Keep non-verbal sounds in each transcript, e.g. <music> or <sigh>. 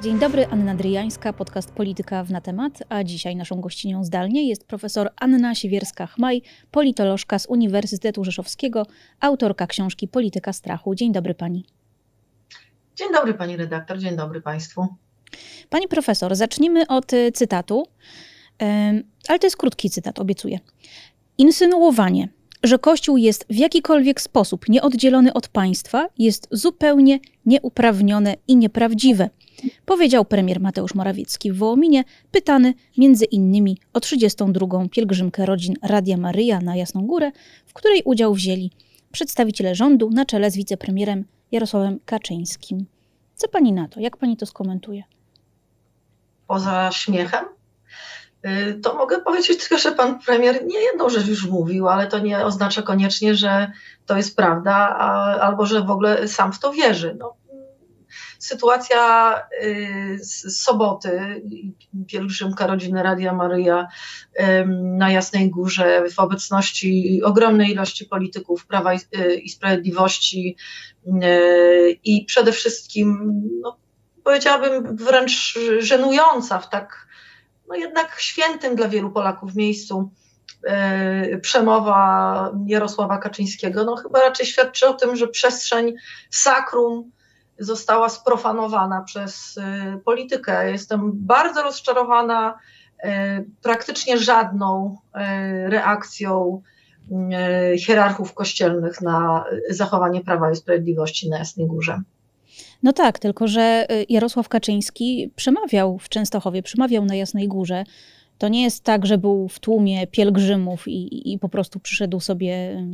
Dzień dobry, Anna Dryjańska, podcast Polityka w na temat, a dzisiaj naszą gościnią zdalnie jest profesor Anna Siewierska-Chmaj, politolożka z Uniwersytetu Rzeszowskiego, autorka książki Polityka strachu. Dzień dobry pani. Dzień dobry pani redaktor, dzień dobry państwu. Pani profesor, zaczniemy od y, cytatu, ale to jest krótki cytat, obiecuję. Insynuowanie, że Kościół jest w jakikolwiek sposób nieoddzielony od państwa, jest zupełnie nieuprawnione i nieprawdziwe powiedział premier Mateusz Morawiecki w Wołominie, pytany między innymi o 32. pielgrzymkę rodzin Radia Maryja na Jasną Górę, w której udział wzięli przedstawiciele rządu na czele z wicepremierem Jarosławem Kaczyńskim. Co pani na to? Jak pani to skomentuje? Poza śmiechem? Y, to mogę powiedzieć tylko, że pan premier nie jedną rzecz już mówił, ale to nie oznacza koniecznie, że to jest prawda, albo że w ogóle sam w to wierzy. No, sytuacja y, z soboty, pielgrzymka rodziny Radia Maryja na Jasnej Górze w obecności ogromnej ilości polityków Prawa i y, Sprawiedliwości i przede wszystkim, no, powiedziałabym, wręcz żenująca w tak no jednak świętym dla wielu Polaków miejscu przemowa Jarosława Kaczyńskiego, no chyba raczej świadczy o tym, że przestrzeń sakrum została sprofanowana przez y, politykę. Jestem bardzo rozczarowana y, praktycznie żadną reakcją hierarchów kościelnych na zachowanie Prawa i Sprawiedliwości na Jasnej Górze. No tak, tylko że Jarosław Kaczyński przemawiał w Częstochowie, przemawiał na Jasnej Górze. To nie jest tak, że był w tłumie pielgrzymów i, i po prostu przyszedł sobie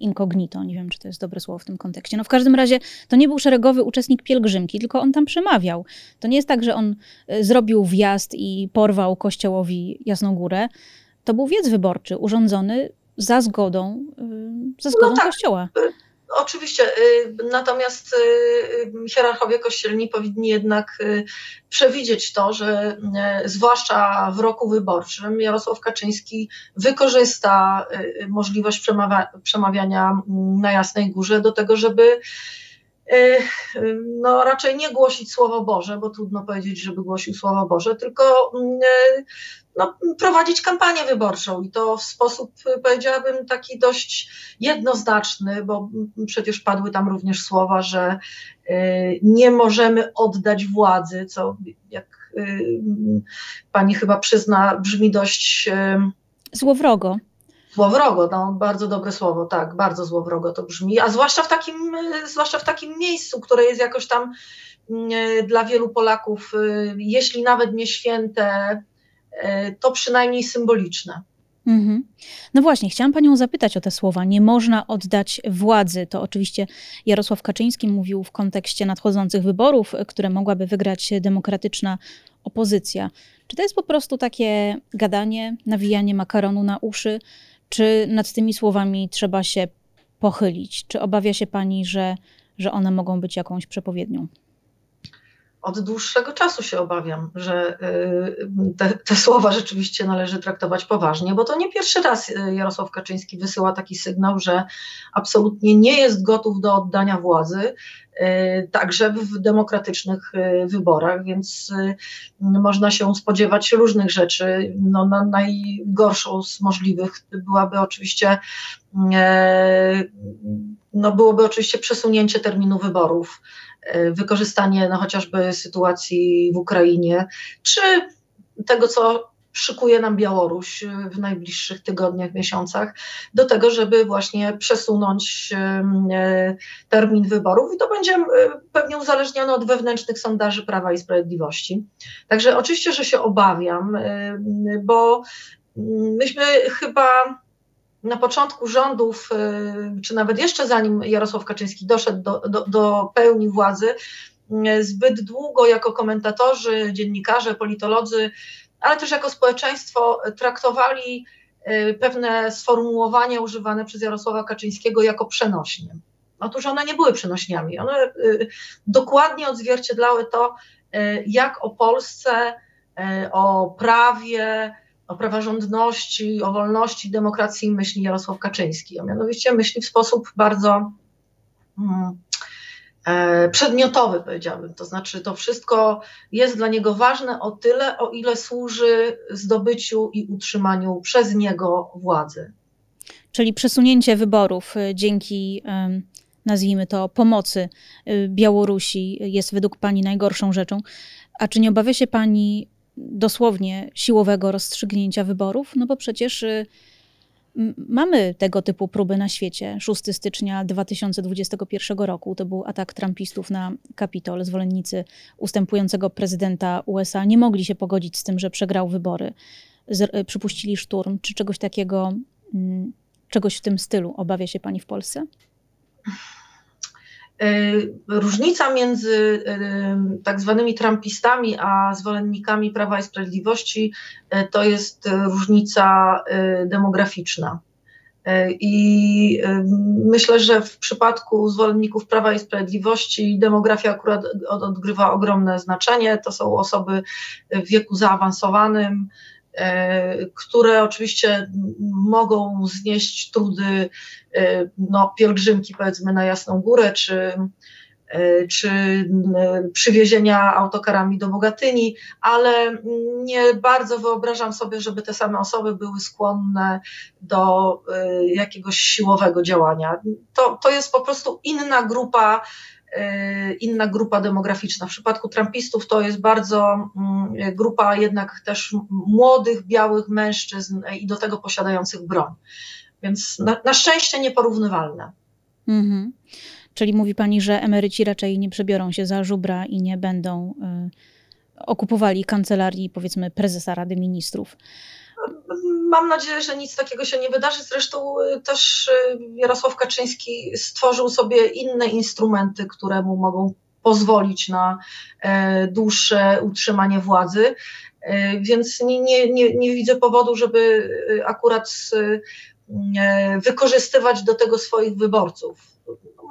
incognito. Nie wiem, czy to jest dobre słowo w tym kontekście. No w każdym razie to nie był szeregowy uczestnik pielgrzymki, tylko on tam przemawiał. To nie jest tak, że on y, zrobił wjazd i porwał kościołowi Jasną Górę. To był wiec wyborczy urządzony za zgodą, y, za zgodą no tak. kościoła. Oczywiście, y, natomiast y, y, hierarchowie kościelni powinni jednak przewidzieć to, że zwłaszcza w roku wyborczym Jarosław Kaczyński wykorzysta możliwość przemawiania na Jasnej Górze do tego, żeby no raczej nie głosić Słowo Boże, bo trudno powiedzieć, żeby głosił Słowo Boże, tylko no, prowadzić kampanię wyborczą i to w sposób, powiedziałabym, taki dość jednoznaczny, bo przecież padły tam również słowa, że y, nie możemy oddać władzy, co jak y, pani chyba przyzna, brzmi dość. Y, złowrogo. Złowrogo, no, bardzo dobre słowo, tak, bardzo złowrogo to brzmi, a zwłaszcza w takim, zwłaszcza w takim miejscu, które jest jakoś tam dla wielu Polaków, jeśli nawet nie święte, to przynajmniej symboliczne. Mhm. No właśnie, chciałam Panią zapytać o te słowa. Nie można oddać władzy. To oczywiście Jarosław Kaczyński mówił w kontekście nadchodzących wyborów, które mogłaby wygrać demokratyczna opozycja. Czy to jest po prostu takie gadanie, nawijanie makaronu na uszy, czy nad tymi słowami trzeba się pochylić? Czy obawia się Pani, że, że one mogą być jakąś przepowiednią? Od dłuższego czasu się obawiam, że y, te, te, słowa rzeczywiście należy traktować poważnie, bo to nie pierwszy raz y, Jarosław Kaczyński wysyła taki sygnał, że absolutnie nie jest gotów do oddania władzy, y, także w demokratycznych wyborach, więc można się spodziewać różnych rzeczy. No, na najgorszą z możliwych byłaby oczywiście no byłoby oczywiście przesunięcie terminu wyborów wykorzystanie no, chociażby sytuacji w Ukrainie, czy tego, co szykuje nam Białoruś w najbliższych tygodniach, miesiącach, do tego, żeby właśnie przesunąć e, termin wyborów i to będzie pewnie uzależnione od wewnętrznych sondaży Prawa i Sprawiedliwości. Także oczywiście, że się obawiam, bo myśmy chyba na początku rządów, y, czy nawet jeszcze zanim Jarosław Kaczyński doszedł do, do, do pełni władzy, y, zbyt długo jako komentatorzy, dziennikarze, politolodzy, ale też jako społeczeństwo traktowali y, pewne sformułowania używane przez Jarosława Kaczyńskiego jako przenośnie. Otóż one nie były przenośniami. One dokładnie odzwierciedlały to, jak o Polsce, o prawie, o praworządności, o wolności, demokracji myśli Jarosław Kaczyński, a mianowicie myśli w sposób bardzo, hmm, e, przedmiotowy, powiedziałbym. To znaczy, to wszystko jest dla niego ważne o tyle, o ile służy zdobyciu i utrzymaniu przez niego władzy. Czyli przesunięcie wyborów y, dzięki, nazwijmy to, pomocy Białorusi jest według Pani najgorszą rzeczą. A czy nie obawia się Pani dosłownie siłowego rozstrzygnięcia wyborów? No bo przecież y, Mamy tego typu próby na świecie. 6 stycznia 2021 roku to był atak trumpistów na Kapitol. Zwolennicy ustępującego prezydenta USA nie mogli się pogodzić z tym, że przegrał wybory. Z, przypuścili szturm. Czy czegoś takiego, czegoś w tym stylu obawia się pani w Polsce? E, różnica między e, tak zwanymi trumpistami a zwolennikami Prawa i Sprawiedliwości e, to jest różnica demograficzna. I myślę, że w przypadku zwolenników Prawa i Sprawiedliwości demografia akurat odgrywa ogromne znaczenie. To są osoby w wieku zaawansowanym, które oczywiście mogą znieść trudy e, no, pielgrzymki powiedzmy na Jasną Górę, czy, e, czy przywiezienia autokarami do Bogatyni, ale nie bardzo wyobrażam sobie, żeby te same osoby były skłonne do jakiegoś siłowego działania. To, to jest po prostu inna grupa E, inna grupa demograficzna. W przypadku Trumpistów to jest bardzo mm, grupa jednak też młodych, białych mężczyzn i do tego posiadających broń. Więc na, na szczęście nieporównywalne. Mhm. Czyli mówi pani, że emeryci raczej nie przebiorą się za żubra i nie będą y, okupowali kancelarii, powiedzmy, prezesa Rady Ministrów. Mam nadzieję, że nic takiego się nie wydarzy. Zresztą y, też y, Jarosław Kaczyński stworzył sobie inne instrumenty, które mu mogą pozwolić na e, dłuższe utrzymanie władzy. E, więc nie, nie, nie, nie widzę powodu, żeby y, akurat wykorzystywać do tego swoich wyborców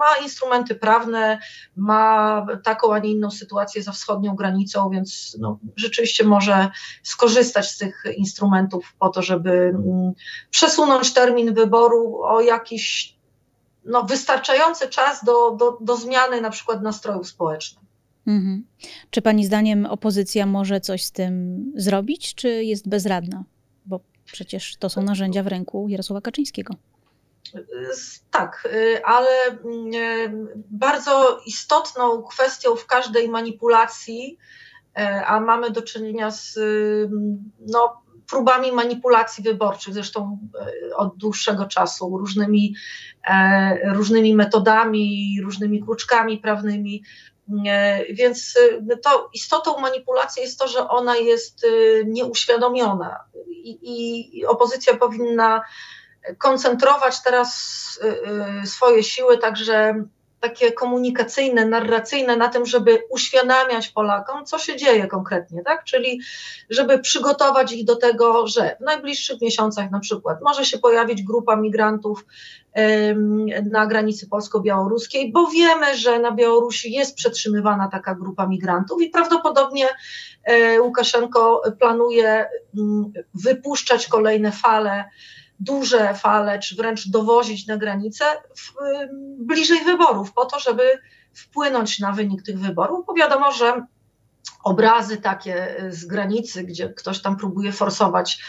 ma instrumenty prawne, ma taką, a nie inną sytuację za wschodnią granicą, więc no, rzeczywiście może skorzystać z tych instrumentów po to, żeby mm, przesunąć termin wyboru o jakiś no, wystarczający czas do, do, do zmiany na przykład nastrojów społecznych. Mhm. Czy Pani zdaniem opozycja może coś z tym zrobić, czy jest bezradna? Bo przecież to są narzędzia w ręku Jarosława Kaczyńskiego. Tak, y, ale mm, y, bardzo istotną kwestią w każdej manipulacji, y, a mamy do czynienia z no, próbami manipulacji wyborczych, zresztą od dłuższego czasu, różnymi, różnymi metodami, różnymi kruczkami prawnymi. Więc to istotą manipulacji jest to, że ona jest nieuświadomiona i, i opozycja powinna koncentrować teraz y, y, swoje siły także takie komunikacyjne, narracyjne na tym, żeby uświadamiać Polakom, co się dzieje konkretnie, tak? Czyli żeby przygotować ich do tego, że w najbliższych miesiącach na przykład może się pojawić grupa migrantów na granicy polsko-białoruskiej, bo wiemy, że na Białorusi jest przetrzymywana taka grupa migrantów i prawdopodobnie e, Łukaszenko planuje wypuszczać kolejne fale duże fale, czy wręcz dowozić na granicę w, bliżej wyborów, po to, żeby wpłynąć na wynik tych wyborów, bo wiadomo, że obrazy takie z granicy, gdzie ktoś tam próbuje forsować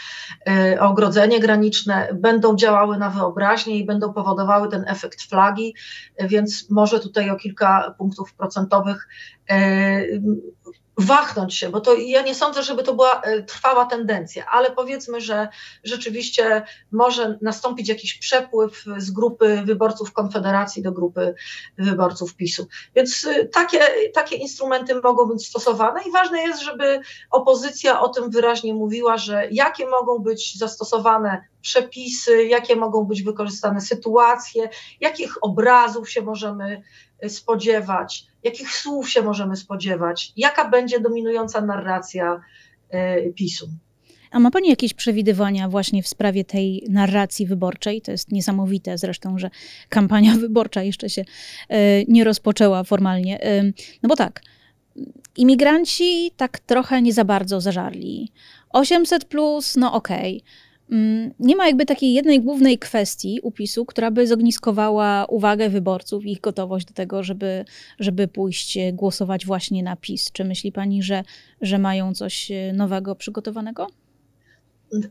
y, ogrodzenie graniczne, będą działały na wyobraźnię i będą powodowały ten efekt flagi, więc może tutaj o kilka punktów procentowych y, wachnąć się, bo to ja nie sądzę, żeby to była e, trwała tendencja, ale powiedzmy, że rzeczywiście może nastąpić jakiś przepływ z grupy wyborców Konfederacji do grupy wyborców PiSu. Więc e, takie, takie instrumenty mogą być stosowane i ważne jest, żeby opozycja o tym wyraźnie mówiła, że jakie mogą być zastosowane przepisy, jakie mogą być wykorzystane sytuacje, jakich obrazów się możemy spodziewać, jakich słów się możemy spodziewać, jaka będzie dominująca narracja e, PiSu. A ma Pani jakieś przewidywania właśnie w sprawie tej narracji wyborczej? To jest niesamowite zresztą, że kampania <laughs> wyborcza jeszcze się e, nie rozpoczęła formalnie. E, no bo tak, imigranci tak trochę nie za bardzo zażarli. 800 plus, no okej. Okay. Mm, nie ma jakby takiej jednej głównej kwestii upisu, która by zogniskowała uwagę wyborców i ich gotowość do tego, żeby, żeby pójść głosować właśnie na PiS. Czy myśli pani, że, że mają coś nowego przygotowanego?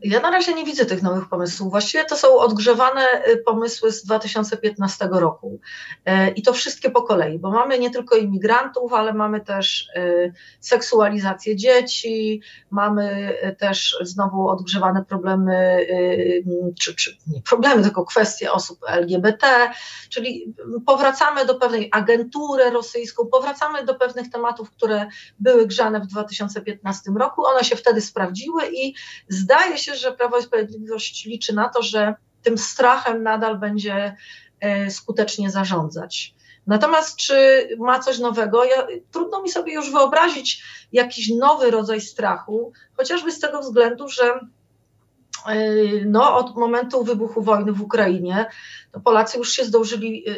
Ja na razie nie widzę tych nowych pomysłów. Właściwie to są odgrzewane y, pomysły z 2015 roku. Y, I to wszystkie po kolei, bo mamy nie tylko imigrantów, ale mamy też y, seksualizację dzieci, mamy też znowu odgrzewane problemy, czy, czy nie problemy, tylko kwestie osób LGBT, czyli powracamy do pewnej agentury rosyjską, powracamy do pewnych tematów, które były grzane w 2015 roku. One się wtedy sprawdziły i zdaje wydaje się, że Prawo i Sprawiedliwość liczy na to, że tym strachem nadal będzie e, skutecznie zarządzać. Natomiast czy ma coś nowego? Ja, trudno mi sobie już wyobrazić jakiś nowy rodzaj strachu, chociażby z tego względu, że e, no, od momentu wybuchu wojny w Ukrainie to Polacy już się zdążyli e,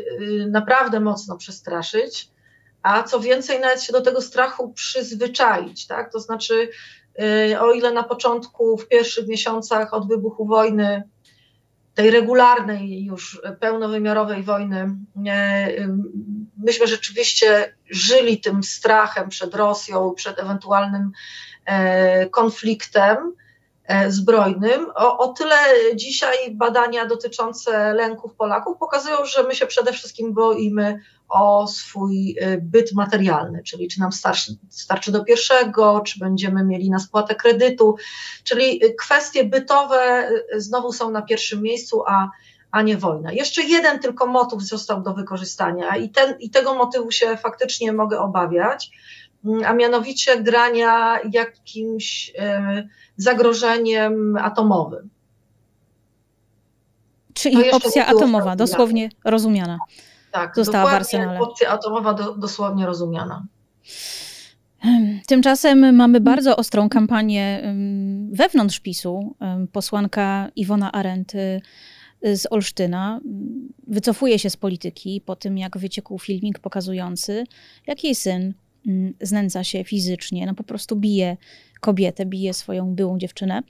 naprawdę mocno przestraszyć, a co więcej, nawet się do tego strachu przyzwyczaić. Tak? To znaczy, o ile na początku, w pierwszych miesiącach od wybuchu wojny, tej regularnej już pełnowymiarowej wojny, y, myśmy rzeczywiście żyli tym strachem przed Rosją, przed ewentualnym e, konfliktem e, zbrojnym. O, o, tyle dzisiaj badania dotyczące lęków Polaków pokazują, że my się przede wszystkim boimy o swój y, byt materialny, czyli czy nam starczy, starczy do pierwszego, czy będziemy mieli na spłatę kredytu, czyli y, kwestie bytowe y, znowu są na pierwszym miejscu, a, a nie wojna. Jeszcze jeden tylko motyw został do wykorzystania i, ten, i tego motywu się faktycznie mogę obawiać, mm, a mianowicie grania jakimś zagrożeniem atomowym. Czyli opcja atomowa, dosłownie rozumiana tak, została w arsenale. Opcja atomowa do, dosłownie rozumiana. Tymczasem mamy bardzo ostrą kampanię wewnątrz PiSu. Posłanka Iwona Arendt y, z Olsztyna wycofuje się z polityki po tym, jak wyciekł filmik pokazujący, jak jej syn znęca się fizycznie, no po prostu bije kobietę, bije swoją byłą dziewczynę.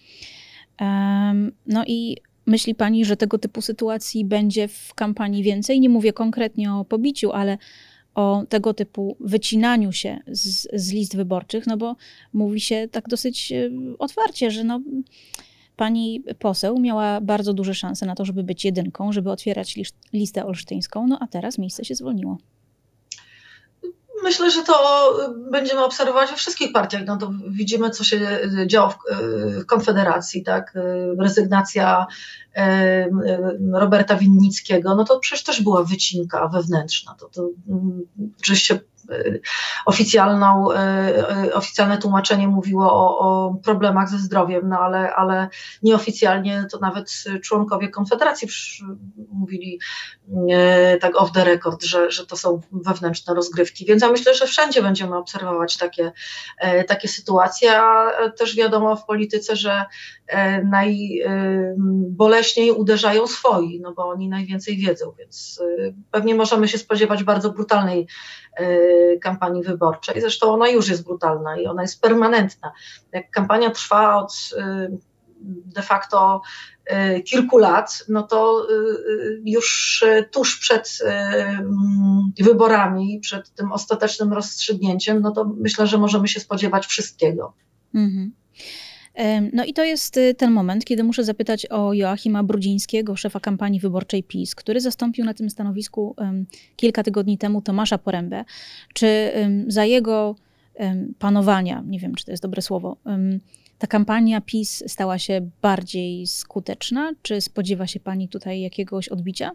No i Myśli pani, że tego typu sytuacji będzie w kampanii więcej? Nie mówię konkretnie o pobiciu, ale o tego typu wycinaniu się z, z list wyborczych, no bo mówi się tak dosyć e, otwarcie, że no, pani poseł miała bardzo duże szanse na to, żeby być jedynką, żeby otwierać listę olsztyńską, no a teraz miejsce się zwolniło. Myślę, że to będziemy obserwować we wszystkich partiach. No to widzimy, co się działo w, w Konfederacji, tak? Rezygnacja Roberta Winnickiego, no to przecież też była wycinka wewnętrzna. To, to oczywiście Y, oficjalną, y, y, oficjalne tłumaczenie mówiło o, o, problemach ze zdrowiem, no ale, ale nieoficjalnie to nawet członkowie Konfederacji mówili tak off the record, że, że to są wewnętrzne rozgrywki. Więc ja myślę, że wszędzie będziemy obserwować takie, takie sytuacje, a też wiadomo w polityce, że najboleśniej uderzają swoi, no bo oni najwięcej wiedzą, więc pewnie możemy się spodziewać bardzo brutalnej Y, kampanii wyborczej. Zresztą ona już jest brutalna i ona jest permanentna. Jak kampania trwa od y, de facto y, kilku lat, no to już tuż przed wyborami, przed tym ostatecznym rozstrzygnięciem, no to myślę, że możemy się spodziewać wszystkiego. Mhm. No i to jest y, ten moment, kiedy muszę zapytać o Joachima Brudzińskiego, szefa kampanii wyborczej PiS, który zastąpił na tym stanowisku kilka tygodni temu Tomasza Porębę. Czy za jego panowania, nie wiem czy to jest dobre słowo, ta kampania PiS stała się bardziej skuteczna? Czy spodziewa się pani tutaj jakiegoś odbicia?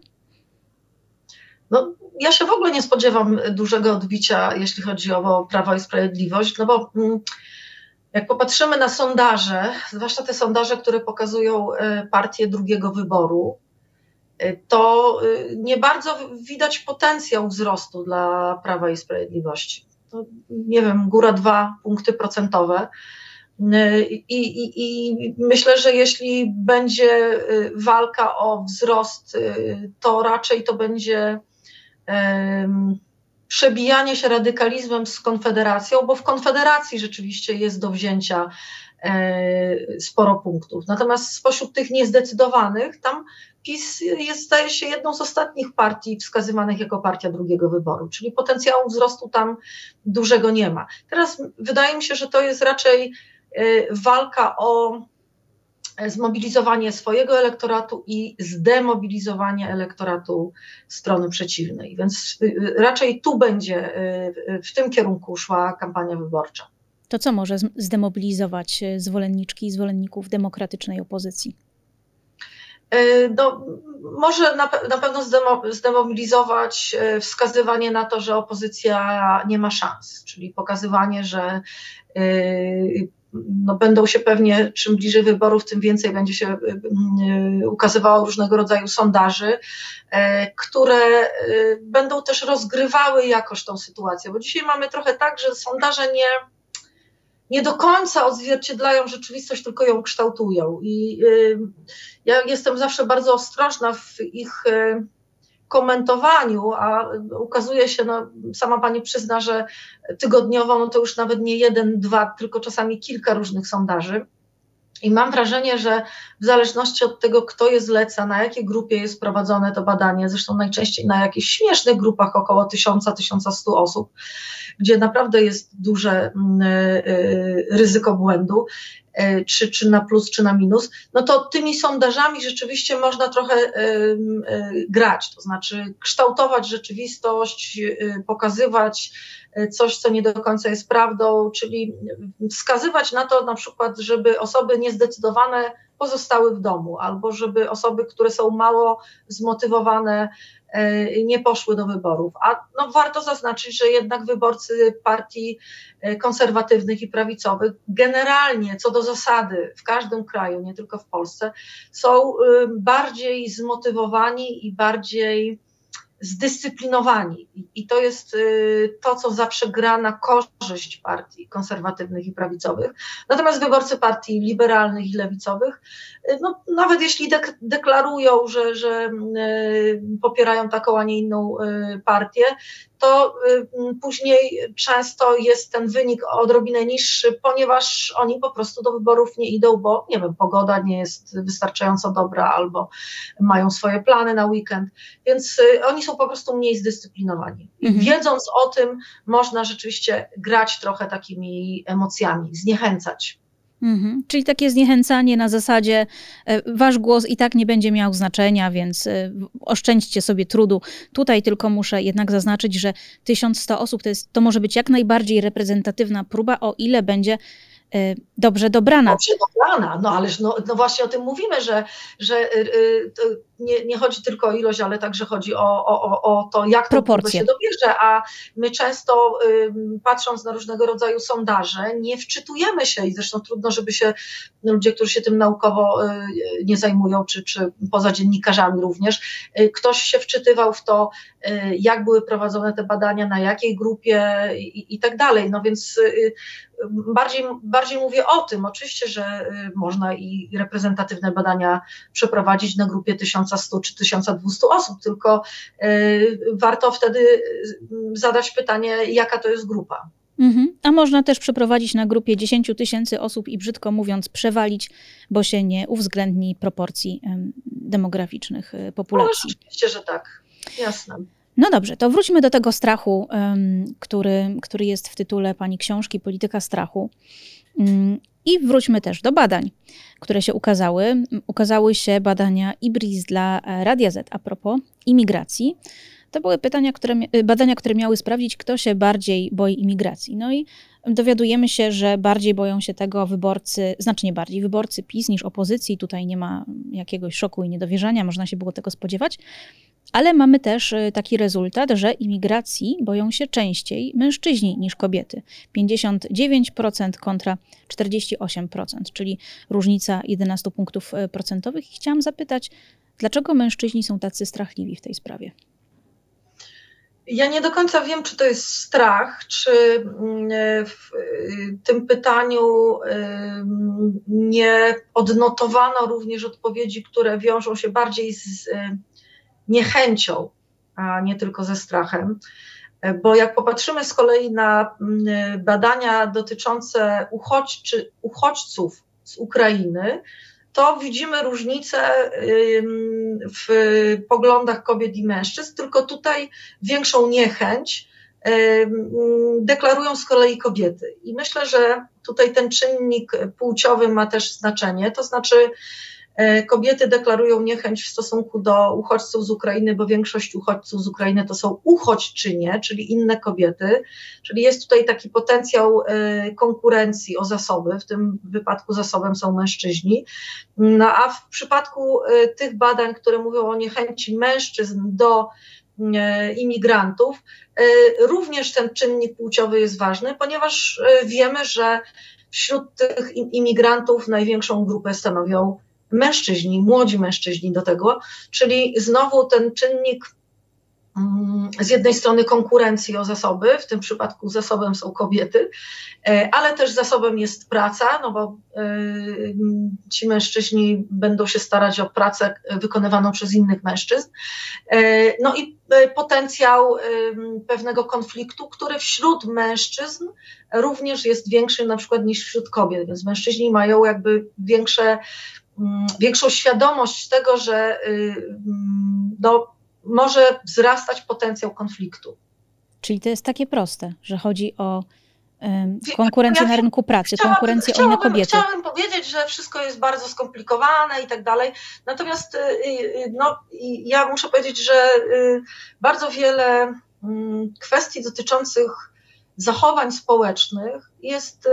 No, ja się w ogóle nie spodziewam dużego odbicia, jeśli chodzi o Prawo i Sprawiedliwość, no bo mm, jak popatrzymy na sondaże, zwłaszcza te sondaże, które pokazują e, partię drugiego wyboru, e, to e, nie bardzo widać potencjał wzrostu dla Prawa i Sprawiedliwości. To, nie wiem, góra dwa punkty procentowe. I, i, I, myślę, że jeśli będzie walka o wzrost, to raczej to będzie przebijanie się radykalizmem z Konfederacją, bo w Konfederacji rzeczywiście jest do wzięcia sporo punktów. Natomiast spośród tych niezdecydowanych, tam PiS jest, zdaje się, jedną z ostatnich partii wskazywanych jako partia drugiego wyboru, czyli potencjału wzrostu tam dużego nie ma. Teraz wydaje mi się, że to jest raczej walka o zmobilizowanie swojego elektoratu i zdemobilizowanie elektoratu strony przeciwnej. Więc y, y, raczej tu będzie, y, w tym kierunku szła kampania wyborcza. To co może zdemobilizować zwolenniczki i zwolenników demokratycznej opozycji? No, może na, na pewno zdemobilizować wskazywanie na to, że opozycja nie ma szans, czyli pokazywanie, że no będą się pewnie, czym bliżej wyborów, tym więcej będzie się y, y, ukazywało różnego rodzaju sondaży, e, które y, będą też rozgrywały jakoś tą sytuację, bo dzisiaj mamy trochę tak, że sondaże nie, nie do końca odzwierciedlają rzeczywistość, tylko ją kształtują. I ja jestem zawsze bardzo ostrożna w ich komentowaniu, a ukazuje się, no, sama pani przyzna, że tygodniowo no to już nawet nie jeden, dwa, tylko czasami kilka różnych sondaży. I mam wrażenie, że w zależności od tego, kto je zleca, na jakiej grupie jest prowadzone to badanie, zresztą najczęściej na jakichś śmiesznych grupach około 1000-1100 osób, gdzie naprawdę jest duże mm, y, y, ryzyko błędu, y, czy, czy na plus, czy na minus, no to tymi sondażami rzeczywiście można trochę grać, to znaczy kształtować rzeczywistość, pokazywać coś, co nie do końca jest prawdą, czyli wskazywać na to na przykład, żeby osoby niezdecydowane pozostały w domu, albo żeby osoby, które są mało zmotywowane, e, nie poszły do wyborów. A no, warto zaznaczyć, że jednak wyborcy partii e, konserwatywnych i prawicowych generalnie, co do zasady, w każdym kraju, nie tylko w Polsce, są bardziej zmotywowani i bardziej zdyscyplinowani. I to jest y, to, co zawsze gra na korzyść partii konserwatywnych i prawicowych. Natomiast wyborcy partii liberalnych i lewicowych, y, no, nawet jeśli dek deklarują, że, że y, popierają taką, a nie inną partię, to później często jest ten wynik odrobinę niższy, ponieważ oni po prostu do wyborów nie idą, bo nie wiem, pogoda nie jest wystarczająco dobra albo mają swoje plany na weekend, więc oni są po prostu mniej zdyscyplinowani. Mhm. Wiedząc o tym, można rzeczywiście grać trochę takimi emocjami, zniechęcać. Mhm. Czyli takie zniechęcanie na zasadzie, e, wasz głos i tak nie będzie miał znaczenia, więc e, oszczędźcie sobie trudu. Tutaj tylko muszę jednak zaznaczyć, że 1100 osób to, jest, to może być jak najbardziej reprezentatywna próba, o ile będzie dobrze dobrana. Dobrze dobrana, no ależ no, no właśnie o tym mówimy, że, że yy, nie, nie chodzi tylko o ilość, ale także chodzi o, o, o to, jak to się dobierze, a my często y, patrząc na różnego rodzaju sondaże, nie wczytujemy się i zresztą trudno, żeby się ludzie, którzy się tym naukowo y, nie zajmują, czy, czy poza dziennikarzami również, y, ktoś się wczytywał w to, y, jak były prowadzone te badania, na jakiej grupie i, i tak dalej. No więc y, bardziej, bardziej mówię o tym, oczywiście, że y, można i reprezentatywne badania przeprowadzić na grupie 1000 1100 czy 1200 osób, tylko y, warto wtedy y, zadać pytanie, jaka to jest grupa. Mhm. A można też przeprowadzić na grupie 10 tysięcy osób i brzydko mówiąc przewalić, bo się nie uwzględni proporcji demograficznych y, populacji. No, oczywiście, że tak. Jasne. No dobrze, to wróćmy do tego strachu, który, który jest w tytule pani książki Polityka strachu. Mm, I wróćmy też do badań, które się ukazały. Ukazały się badania IBRIS dla e, Radia Z a propos imigracji. To były pytania, które, e, badania, które miały sprawdzić, kto się bardziej boi imigracji. No i dowiadujemy się, że bardziej boją się tego wyborcy, znacznie bardziej wyborcy PiS niż opozycji. Tutaj nie ma jakiegoś szoku i niedowierzania, można się było tego spodziewać. Ale mamy też y, taki rezultat, że imigracji boją się częściej mężczyźni niż kobiety. 59% kontra 48%, czyli różnica 11 punktów y, procentowych. I chciałam zapytać, dlaczego mężczyźni są tacy strachliwi w tej sprawie? Ja nie do końca wiem, czy to jest strach, czy mm, w y, tym pytaniu nie odnotowano również odpowiedzi, które wiążą się bardziej z niechęcią, a nie tylko ze strachem. Bo jak popatrzymy z kolei na mm, badania dotyczące uchodźczy, uchodźców z Ukrainy, to widzimy różnicę w poglądach kobiet i mężczyzn, tylko tutaj większą niechęć deklarują z kolei kobiety. I myślę, że tutaj ten czynnik płciowy ma też znaczenie, to znaczy kobiety deklarują niechęć w stosunku do uchodźców z Ukrainy, bo większość uchodźców z Ukrainy to są uchodźczynie, czyli inne kobiety, czyli jest tutaj taki potencjał e, konkurencji o zasoby, w tym wypadku zasobem są mężczyźni. No a w przypadku e, tych badań, które mówią o niechęci mężczyzn do imigrantów, również ten czynnik płciowy jest ważny, ponieważ wiemy, że wśród tych imigrantów największą grupę stanowią mężczyźni, młodzi mężczyźni do tego, czyli znowu ten czynnik mm, z jednej strony konkurencji o zasoby, w tym przypadku zasobem są kobiety, e, ale też zasobem jest praca, no bo e, ci mężczyźni będą się starać o pracę wykonywaną przez innych mężczyzn. E, no i potencjał pewnego konfliktu, który wśród mężczyzn również jest większy na przykład niż wśród kobiet, więc mężczyźni mają jakby większe większą świadomość tego, że y, mm, no, może wzrastać potencjał konfliktu. Czyli to jest takie proste, że chodzi o konkurencję na rynku pracy, chciałabym, konkurencję o inne kobiety. Chciałabym powiedzieć, że wszystko jest bardzo skomplikowane i tak dalej. Natomiast y, y, no, ja muszę powiedzieć, że bardzo wiele mm, kwestii dotyczących zachowań społecznych jest y,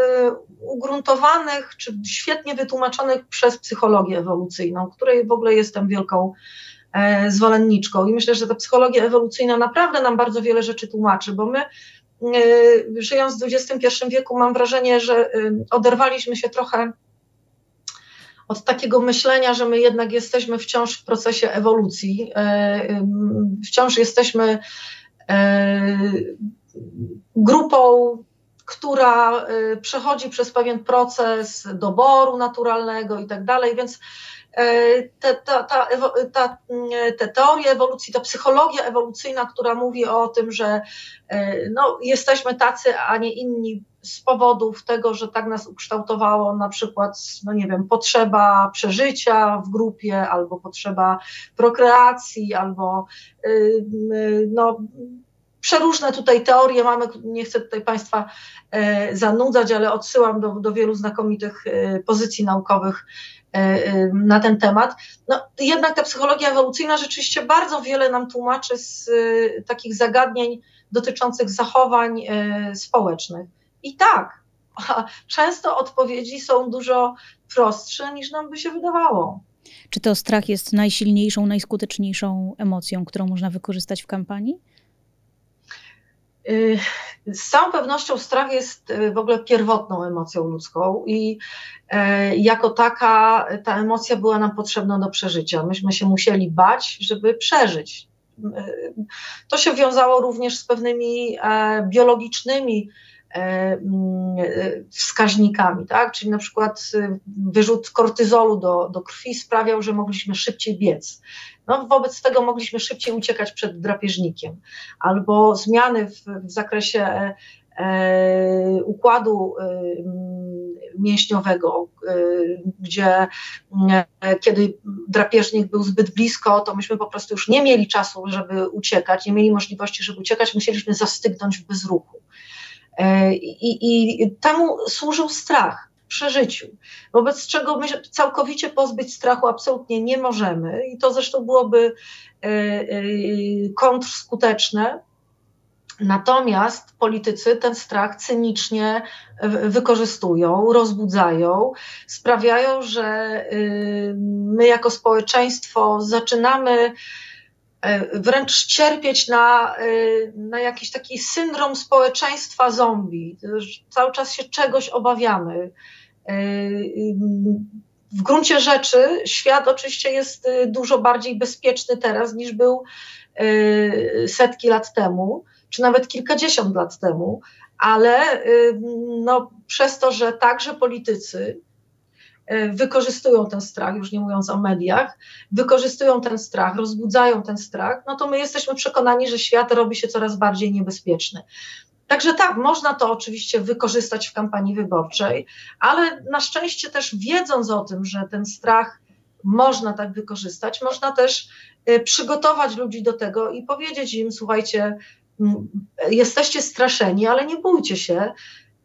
ugruntowanych czy świetnie wytłumaczonych przez psychologię ewolucyjną, której w ogóle jestem wielką e, zwolenniczką. I myślę, że ta psychologia ewolucyjna naprawdę nam bardzo wiele rzeczy tłumaczy, bo my y, żyjąc w XXI wieku, mam wrażenie, że y, oderwaliśmy się trochę od takiego myślenia, że my jednak jesteśmy wciąż w procesie ewolucji, e, wciąż jesteśmy e, grupą, która y, przechodzi przez pewien proces doboru naturalnego i tak dalej, więc y, te, ta, ta, ta, y, te teorie ewolucji, ta psychologia ewolucyjna, która mówi o tym, że no, jesteśmy tacy, a nie inni z powodów tego, że tak nas ukształtowało na przykład, no nie wiem, potrzeba przeżycia w grupie, albo potrzeba prokreacji, albo no, przeróżne tutaj teorie mamy, nie chcę tutaj Państwa e, zanudzać, ale odsyłam do, do wielu znakomitych e, pozycji naukowych e, na ten temat. No, jednak ta psychologia ewolucyjna rzeczywiście bardzo wiele nam tłumaczy z takich zagadnień dotyczących zachowań społecznych. I tak, <laughs> często odpowiedzi są dużo prostsze niż nam by się wydawało. Czy to strach jest najsilniejszą, najskuteczniejszą emocją, którą można wykorzystać w kampanii? Y, z całą pewnością strach jest y, w ogóle pierwotną emocją ludzką i y, jako taka ta emocja była nam potrzebna do przeżycia. Myśmy się musieli bać, żeby przeżyć. To się wiązało również z pewnymi e, biologicznymi e, mm, wskaźnikami, tak? czyli na przykład wyrzut kortyzolu do, do krwi sprawiał, że mogliśmy szybciej biec. No, wobec tego mogliśmy szybciej uciekać przed drapieżnikiem, albo zmiany w, w zakresie e, e układu e, mięśniowego, e, gdzie kiedy drapieżnik był zbyt blisko, to myśmy po prostu już nie mieli czasu, żeby uciekać, nie mieli możliwości, żeby uciekać, musieliśmy zastygnąć w bezruchu. I, i temu służył strach przeżyciu, wobec czego my całkowicie pozbyć strachu absolutnie nie możemy i to zresztą byłoby e, e, kontrskuteczne. Natomiast politycy ten strach cynicznie wykorzystują, rozbudzają, sprawiają, że e, my jako społeczeństwo zaczynamy wręcz cierpieć na, na jakiś taki syndrom społeczeństwa zombie. Cały czas się czegoś obawiamy. W gruncie rzeczy świat oczywiście jest dużo bardziej bezpieczny teraz niż był setki lat temu, czy nawet kilkadziesiąt lat temu, ale no, przez to, że także politycy wykorzystują ten strach, już nie mówiąc o mediach, wykorzystują ten strach, rozbudzają ten strach, no to my jesteśmy przekonani, że świat robi się coraz bardziej niebezpieczny. Także tak, można to oczywiście wykorzystać w kampanii wyborczej, ale na szczęście też wiedząc o tym, że ten strach można tak wykorzystać, można też y, przygotować ludzi do tego i powiedzieć im: słuchajcie, jesteście straszeni, ale nie bójcie się.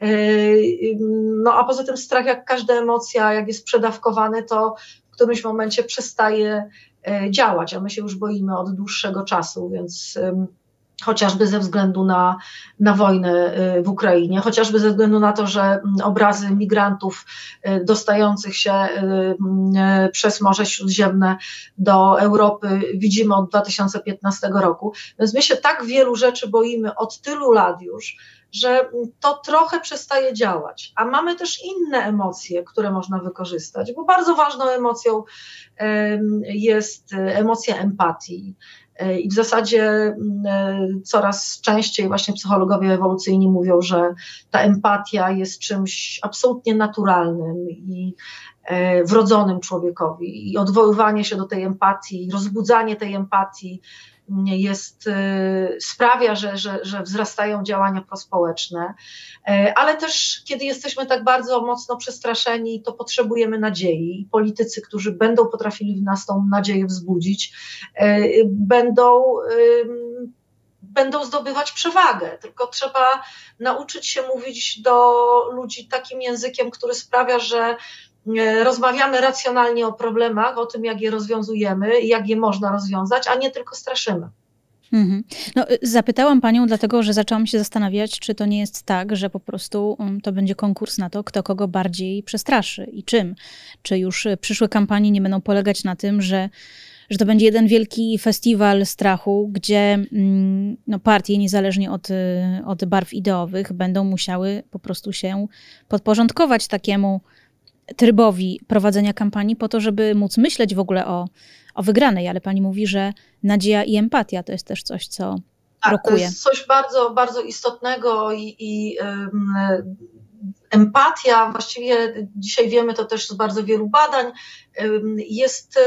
Y, no a poza tym strach, jak każda emocja, jak jest przedawkowany, to w którymś momencie przestaje y, działać, a my się już boimy od dłuższego czasu, więc chociażby ze względu na, na wojnę y, w Ukrainie, chociażby ze względu na to, że mm, obrazy migrantów y, dostających się y, przez Morze Śródziemne do Europy widzimy od 2015 roku. Więc my się tak wielu rzeczy boimy od tylu lat już, że to trochę przestaje działać. A mamy też inne emocje, które można wykorzystać, bo bardzo ważną emocją jest emocja empatii. E, I w zasadzie mm, e, coraz częściej właśnie psychologowie ewolucyjni mówią, że ta empatia jest czymś absolutnie naturalnym i e, wrodzonym człowiekowi. I odwoływanie się do tej empatii, rozbudzanie tej empatii jest, y, sprawia, że, że, że wzrastają działania prospołeczne, e, ale też kiedy jesteśmy tak bardzo mocno przestraszeni, to potrzebujemy nadziei. Politycy, którzy będą potrafili w nas tą nadzieję wzbudzić, e, będą będą zdobywać przewagę, tylko trzeba nauczyć się mówić do ludzi takim językiem, który sprawia, że rozmawiamy racjonalnie o problemach, o tym, jak je rozwiązujemy i jak je można rozwiązać, a nie tylko straszymy. Mhm. No, y, zapytałam panią, dlatego że zaczęłam się zastanawiać, czy to nie jest tak, że po prostu um, to będzie konkurs na to, kto kogo bardziej przestraszy i czym. Czy już y, przyszłe kampanie nie będą polegać na tym, że, że to będzie jeden wielki festiwal strachu, gdzie mm, no, partie, niezależnie od, y, od barw ideowych, będą musiały po prostu się podporządkować takiemu trybowi prowadzenia kampanii po to, żeby móc myśleć w ogóle o, o wygranej, ale pani mówi, że nadzieja i empatia to jest też coś, co tak, rokuje. To jest coś bardzo, bardzo istotnego i, i empatia, właściwie dzisiaj wiemy to też z bardzo wielu badań, jest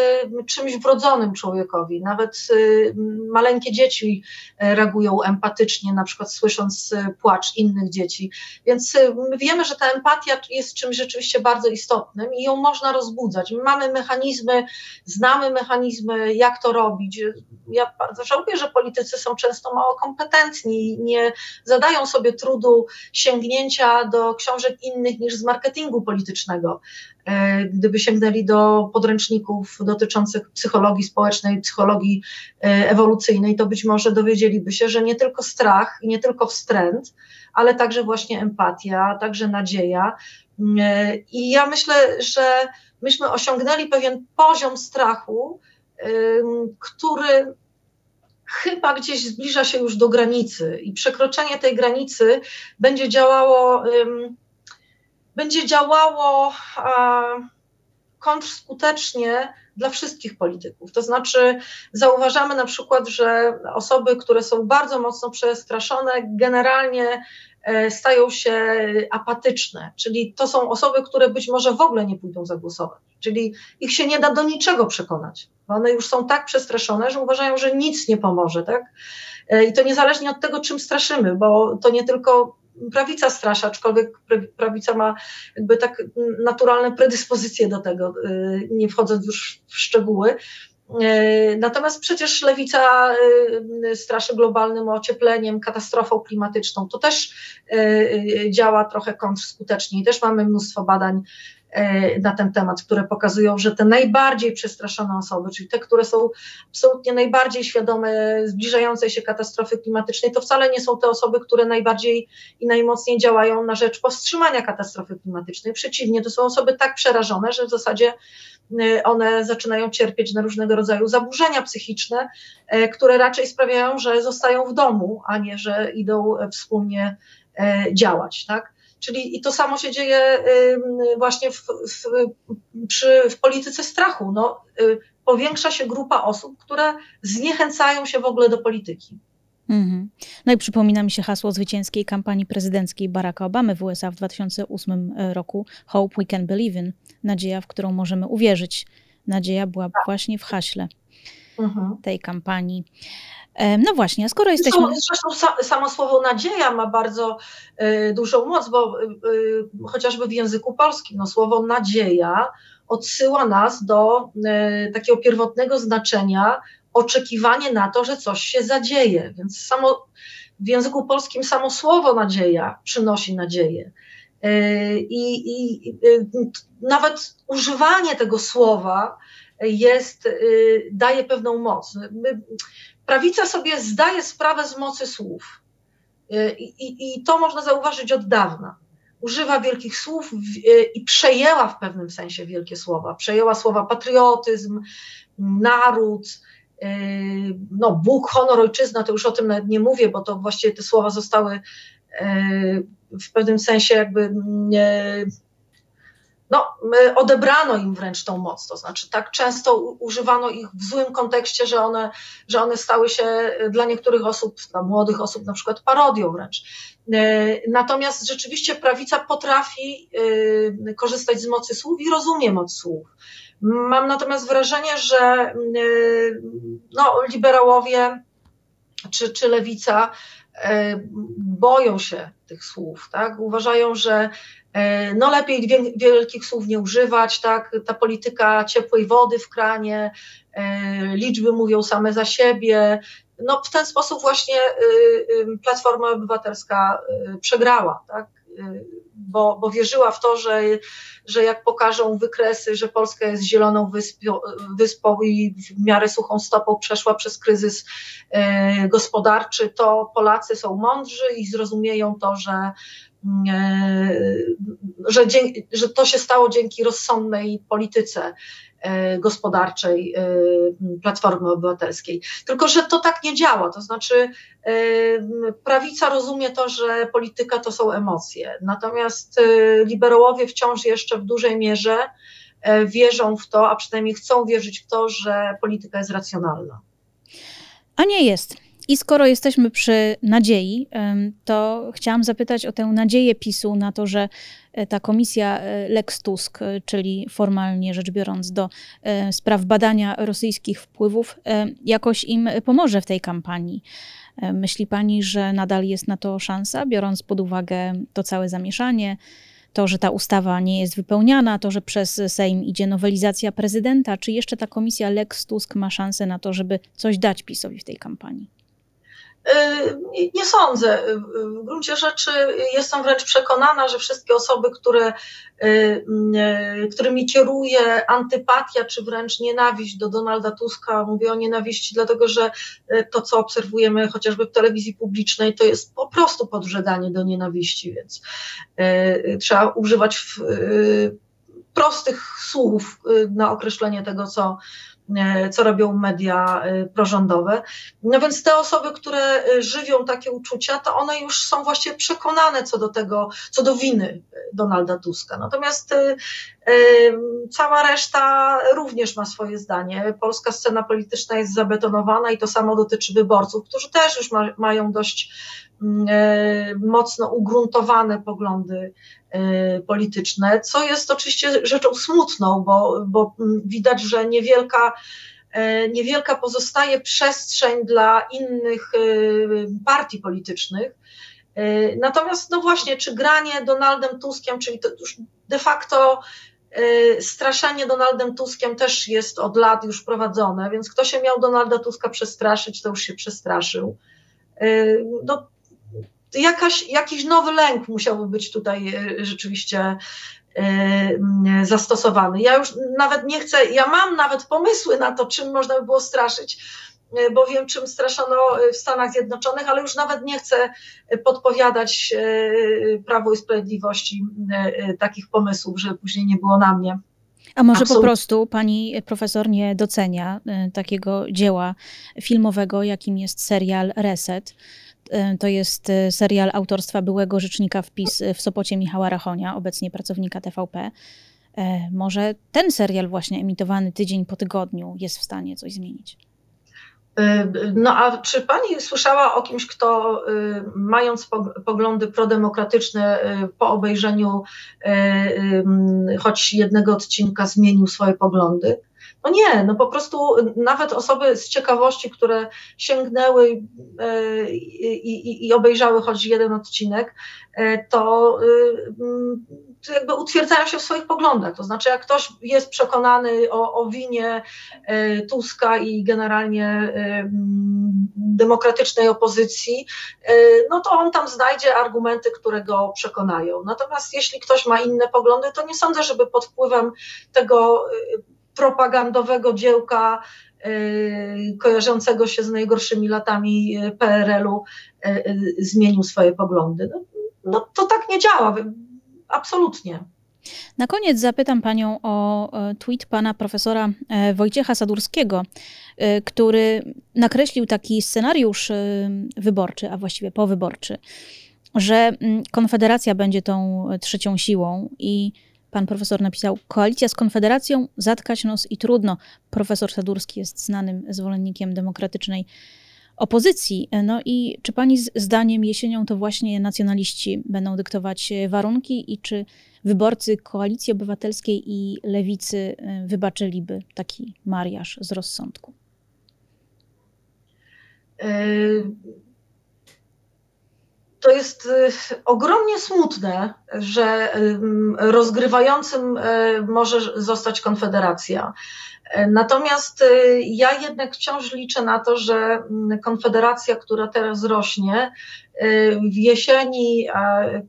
czymś wrodzonym człowiekowi. Nawet maleńkie dzieci e, reagują empatycznie, na przykład słysząc e, płacz innych dzieci. Więc my wiemy, że ta empatia jest czymś rzeczywiście bardzo istotnym i ją można rozbudzać. My mamy mechanizmy, znamy mechanizmy, jak to robić. Ja bardzo żałuję, że politycy są często mało kompetentni i nie zadają sobie trudu sięgnięcia do książek innych niż z marketingu politycznego. E, gdyby sięgnęli do podręczników dotyczących psychologii społecznej, psychologii e, ewolucyjnej, to być może dowiedzieliby się, że nie tylko strach i nie tylko wstręt, ale także właśnie empatia, także nadzieja. E, I ja myślę, że myśmy osiągnęli pewien poziom strachu, który chyba gdzieś zbliża się już do granicy i przekroczenie tej granicy będzie działało będzie działało kontrzskutecznie dla wszystkich polityków. To znaczy, zauważamy na przykład, że osoby, które są bardzo mocno przestraszone, generalnie e, stają się apatyczne, czyli to są osoby, które być może w ogóle nie pójdą zagłosować, czyli ich się nie da do niczego przekonać, bo one już są tak przestraszone, że uważają, że nic nie pomoże, tak? E, I to niezależnie od tego, czym straszymy, bo to nie tylko prawica straszy, aczkolwiek prawica ma jakby tak naturalne predyspozycje do tego, y, nie wchodząc już w szczegóły. Y, natomiast przecież lewica y, straszy globalnym ociepleniem, katastrofą klimatyczną. To też działa trochę kontrzskutecznie i też mamy mnóstwo badań na ten temat, które pokazują, że te najbardziej przestraszone osoby, czyli te, które są absolutnie najbardziej świadome zbliżającej się katastrofy klimatycznej, to wcale nie są te osoby, które najbardziej i najmocniej działają na rzecz powstrzymania katastrofy klimatycznej. Przeciwnie, to są osoby tak przerażone, że w zasadzie e, one zaczynają cierpieć na różnego rodzaju zaburzenia psychiczne, e, które raczej sprawiają, że zostają w domu, a nie, że idą wspólnie działać. Tak? Czyli i to samo się dzieje właśnie w, w, przy, w polityce strachu. No, y, powiększa się grupa osób, które zniechęcają się w ogóle do polityki. Mhm. No i przypomina mi się hasło zwycięskiej kampanii prezydenckiej Baracka Obamy w USA w 2008 roku Hope We Can Believe in, nadzieja, w którą możemy uwierzyć. Nadzieja była tak. właśnie w haśle mhm. tej kampanii. No właśnie, skoro jesteśmy. Zresztą samo słowo nadzieja ma bardzo y, dużą moc, bo y, y, chociażby w języku polskim no, słowo nadzieja odsyła nas do takiego pierwotnego znaczenia oczekiwanie na to, że coś się zadzieje. Więc samo, w języku polskim samo słowo nadzieja przynosi nadzieję. I, i, i nawet używanie tego słowa jest, daje pewną moc. My, prawica sobie zdaje sprawę z mocy słów. I, i, I, to można zauważyć od dawna. Używa wielkich słów i przejęła w pewnym sensie wielkie słowa. Przejęła słowa patriotyzm, naród, no, Bóg, honor, ojczyzna, to już o tym nawet nie mówię, bo to właściwie te słowa zostały w pewnym sensie jakby no, odebrano im wręcz tą moc, to znaczy tak często używano ich w złym kontekście, że one, że one stały się dla niektórych osób, dla młodych osób na przykład parodią wręcz. E, natomiast rzeczywiście prawica potrafi e, korzystać z mocy słów i rozumie moc słów. Mam natomiast wrażenie, że e, no, liberałowie czy, czy lewica boją się tych słów, tak? Uważają, że no lepiej wielkich słów nie używać, tak, ta polityka ciepłej wody w kranie, e, liczby mówią same za siebie. No w ten sposób właśnie y, y, Platforma Obywatelska y, przegrała, tak, bo, bo wierzyła w to, że, że jak pokażą wykresy, że Polska jest zieloną wyspą, wyspą i w miarę suchą stopą przeszła przez kryzys e, gospodarczy, to Polacy są mądrzy i zrozumieją to, że E, że, że to się stało dzięki rozsądnej polityce e, gospodarczej e, Platformy Obywatelskiej. Tylko, że to tak nie działa. To znaczy, prawica rozumie to, że polityka to są emocje, natomiast liberałowie wciąż jeszcze w dużej mierze wierzą w to, a przynajmniej chcą wierzyć w to, że polityka jest racjonalna. A nie jest. I skoro jesteśmy przy nadziei, to chciałam zapytać o tę nadzieję PiSu na to, że e, ta komisja e, Lex Tusk, e, czyli formalnie rzecz biorąc do spraw badania rosyjskich wpływów, jakoś im pomoże w tej kampanii. Myśli pani, że nadal jest na to szansa, biorąc pod uwagę to całe zamieszanie? to, że ta ustawa nie jest wypełniana, to, że przez Sejm idzie nowelizacja prezydenta, czy jeszcze ta komisja Lex Tusk ma szansę na to, żeby coś dać PiSowi w tej kampanii? Y, nie sądzę. W gruncie rzeczy jestem wręcz przekonana, że wszystkie osoby, które, y, y, którymi kieruje antypatia czy wręcz nienawiść do Donalda Tuska, mówię o nienawiści, dlatego że to, co obserwujemy chociażby w telewizji publicznej, to jest po prostu podżeganie do nienawiści, więc trzeba używać prostych słów na określenie tego, co, co robią media e, prorządowe. No więc te osoby, które e, żywią takie uczucia, to one już są właściwie przekonane co do tego, co do winy Donalda Tuska. Natomiast cała reszta również ma swoje zdanie. Polska scena polityczna jest zabetonowana i to samo dotyczy wyborców, którzy też już ma, mają dość mm, mocno ugruntowane poglądy Y, polityczne, co jest oczywiście rzeczą smutną, bo, bo widać, że niewielka, y, niewielka pozostaje przestrzeń dla innych partii politycznych. Natomiast, no właśnie, czy granie Donaldem Tuskiem, czyli to już de facto straszenie Donaldem Tuskiem też jest od lat już prowadzone, więc kto się miał Donalda Tuska przestraszyć, to już się przestraszył. No, jakaś, jakiś nowy lęk musiałby być tutaj e, rzeczywiście e, zastosowany. Ja już nawet nie chcę, ja mam nawet pomysły na to, czym można by było straszyć, e, bo wiem, czym straszono w Stanach Zjednoczonych, ale już nawet nie chcę podpowiadać Prawo i Sprawiedliwości takich pomysłów, żeby później nie było na mnie. A może Absolutnie. po prostu pani profesor nie docenia takiego dzieła filmowego, jakim jest serial Reset, E, to jest e, serial autorstwa byłego rzecznika wpis w Sopocie Michała Rachonia, obecnie pracownika TVP. E, może ten serial właśnie emitowany tydzień po tygodniu jest w stanie coś zmienić? No a czy pani słyszała o kimś, kto mając poglądy prodemokratyczne po obejrzeniu choć jednego odcinka zmienił swoje poglądy? No nie, no po prostu nawet osoby z ciekawości, które sięgnęły e, i, i, i obejrzały choć jeden odcinek, e, to, to jakby utwierdzają się w swoich poglądach. To znaczy, jak ktoś jest przekonany o, o winie e, Tuska i generalnie demokratycznej opozycji, no to on tam znajdzie argumenty, które go przekonają. Natomiast jeśli ktoś ma inne poglądy, to nie sądzę, żeby pod wpływem tego propagandowego dziełka y, kojarzącego się z najgorszymi latami y, PRL-u y, zmienił swoje poglądy. No, no to tak nie działa, absolutnie. Na koniec zapytam Panią o e, tweet pana profesora e, Wojciecha Sadurskiego, e, który nakreślił taki scenariusz wyborczy, a właściwie powyborczy, że mm, Konfederacja będzie tą trzecią siłą i Pan profesor napisał: Koalicja z Konfederacją, zatkać nos i trudno. Profesor Sadurski jest znanym zwolennikiem demokratycznej opozycji. No i czy pani zdaniem jesienią to właśnie nacjonaliści będą dyktować warunki i czy wyborcy Koalicji Obywatelskiej i Lewicy y, wybaczyliby taki mariaż z rozsądku? To jest y, ogromnie smutne, że rozgrywającym y, może zostać Konfederacja. Natomiast y, ja jednak wciąż liczę na to, że mm, Konfederacja, która teraz rośnie, y, w jesieni,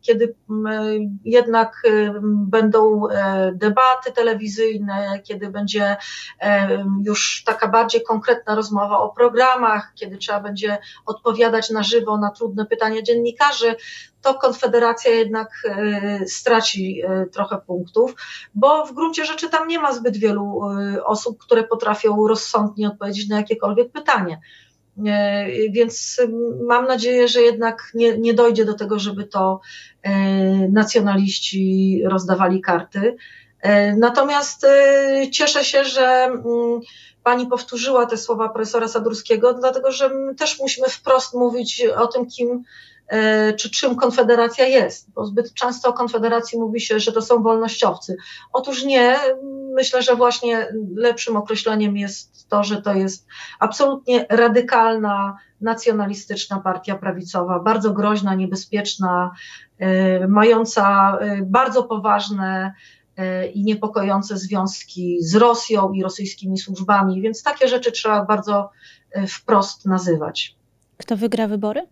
kiedy mm, jednak y, będą e, debaty telewizyjne, kiedy będzie e, już taka bardziej konkretna rozmowa o programach, kiedy trzeba będzie odpowiadać na żywo na trudne pytania dziennikarzy, to Konfederacja jednak e, straci e, trochę punktów, bo w gruncie rzeczy tam nie ma zbyt wielu e, osób, które potrafią rozsądnie odpowiedzieć na jakiekolwiek pytanie. Więc mam nadzieję, że jednak nie, nie dojdzie do tego, żeby to nacjonaliści rozdawali karty. Natomiast cieszę się, że mm, pani powtórzyła te słowa profesora Sadurskiego, dlatego że my też musimy wprost mówić o tym, kim czy czym Konfederacja jest, bo zbyt często o Konfederacji mówi się, że to są wolnościowcy. Otóż nie, myślę, że właśnie lepszym określeniem jest to, że to jest absolutnie radykalna, nacjonalistyczna partia prawicowa, bardzo groźna, niebezpieczna, e, mająca e, bardzo poważne i niepokojące związki z Rosją i rosyjskimi służbami, więc takie rzeczy trzeba bardzo wprost nazywać. Kto wygra wybory?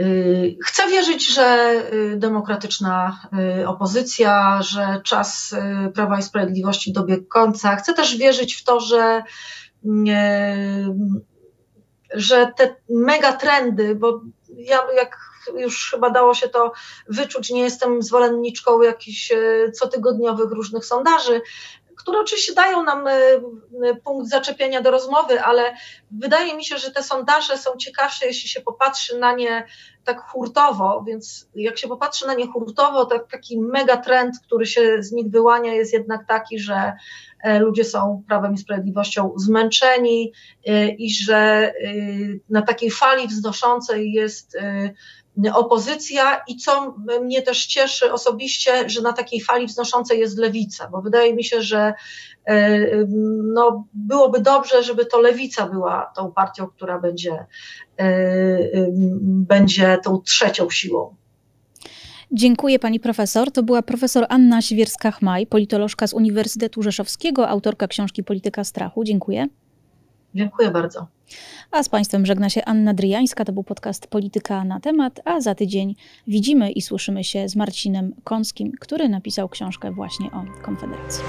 Y, chcę wierzyć, że y, demokratyczna y, opozycja, że czas Prawa i Sprawiedliwości dobiegł końca. Chcę też wierzyć w to, że, że te megatrendy, bo ja jak już chyba dało się to wyczuć, nie jestem zwolenniczką jakichś cotygodniowych różnych sondaży, które oczywiście dają nam e, e, punkt zaczepienia do rozmowy, ale wydaje mi się, że te sondaże są ciekawsze, jeśli się popatrzy na nie tak hurtowo, więc jak się popatrzy na nie hurtowo, to taki mega trend, który się z nich wyłania, jest jednak taki, że e, ludzie są prawem i sprawiedliwością zmęczeni i że na takiej fali wznoszącej jest opozycja i co mnie też cieszy osobiście, że na takiej fali wznoszącej jest lewica, bo wydaje mi się, że e, no, byłoby dobrze, żeby to lewica była tą partią, która będzie, e, będzie tą trzecią siłą. Dziękuję pani profesor. To była profesor Anna Siewierska-Chmaj, politolożka z Uniwersytetu Rzeszowskiego, autorka książki Polityka Strachu. Dziękuję. Dziękuję bardzo. A z Państwem żegna się Anna Dryjańska, to był podcast Polityka na temat, a za tydzień widzimy i słyszymy się z Marcinem Kąskim, który napisał książkę właśnie o Konfederacji.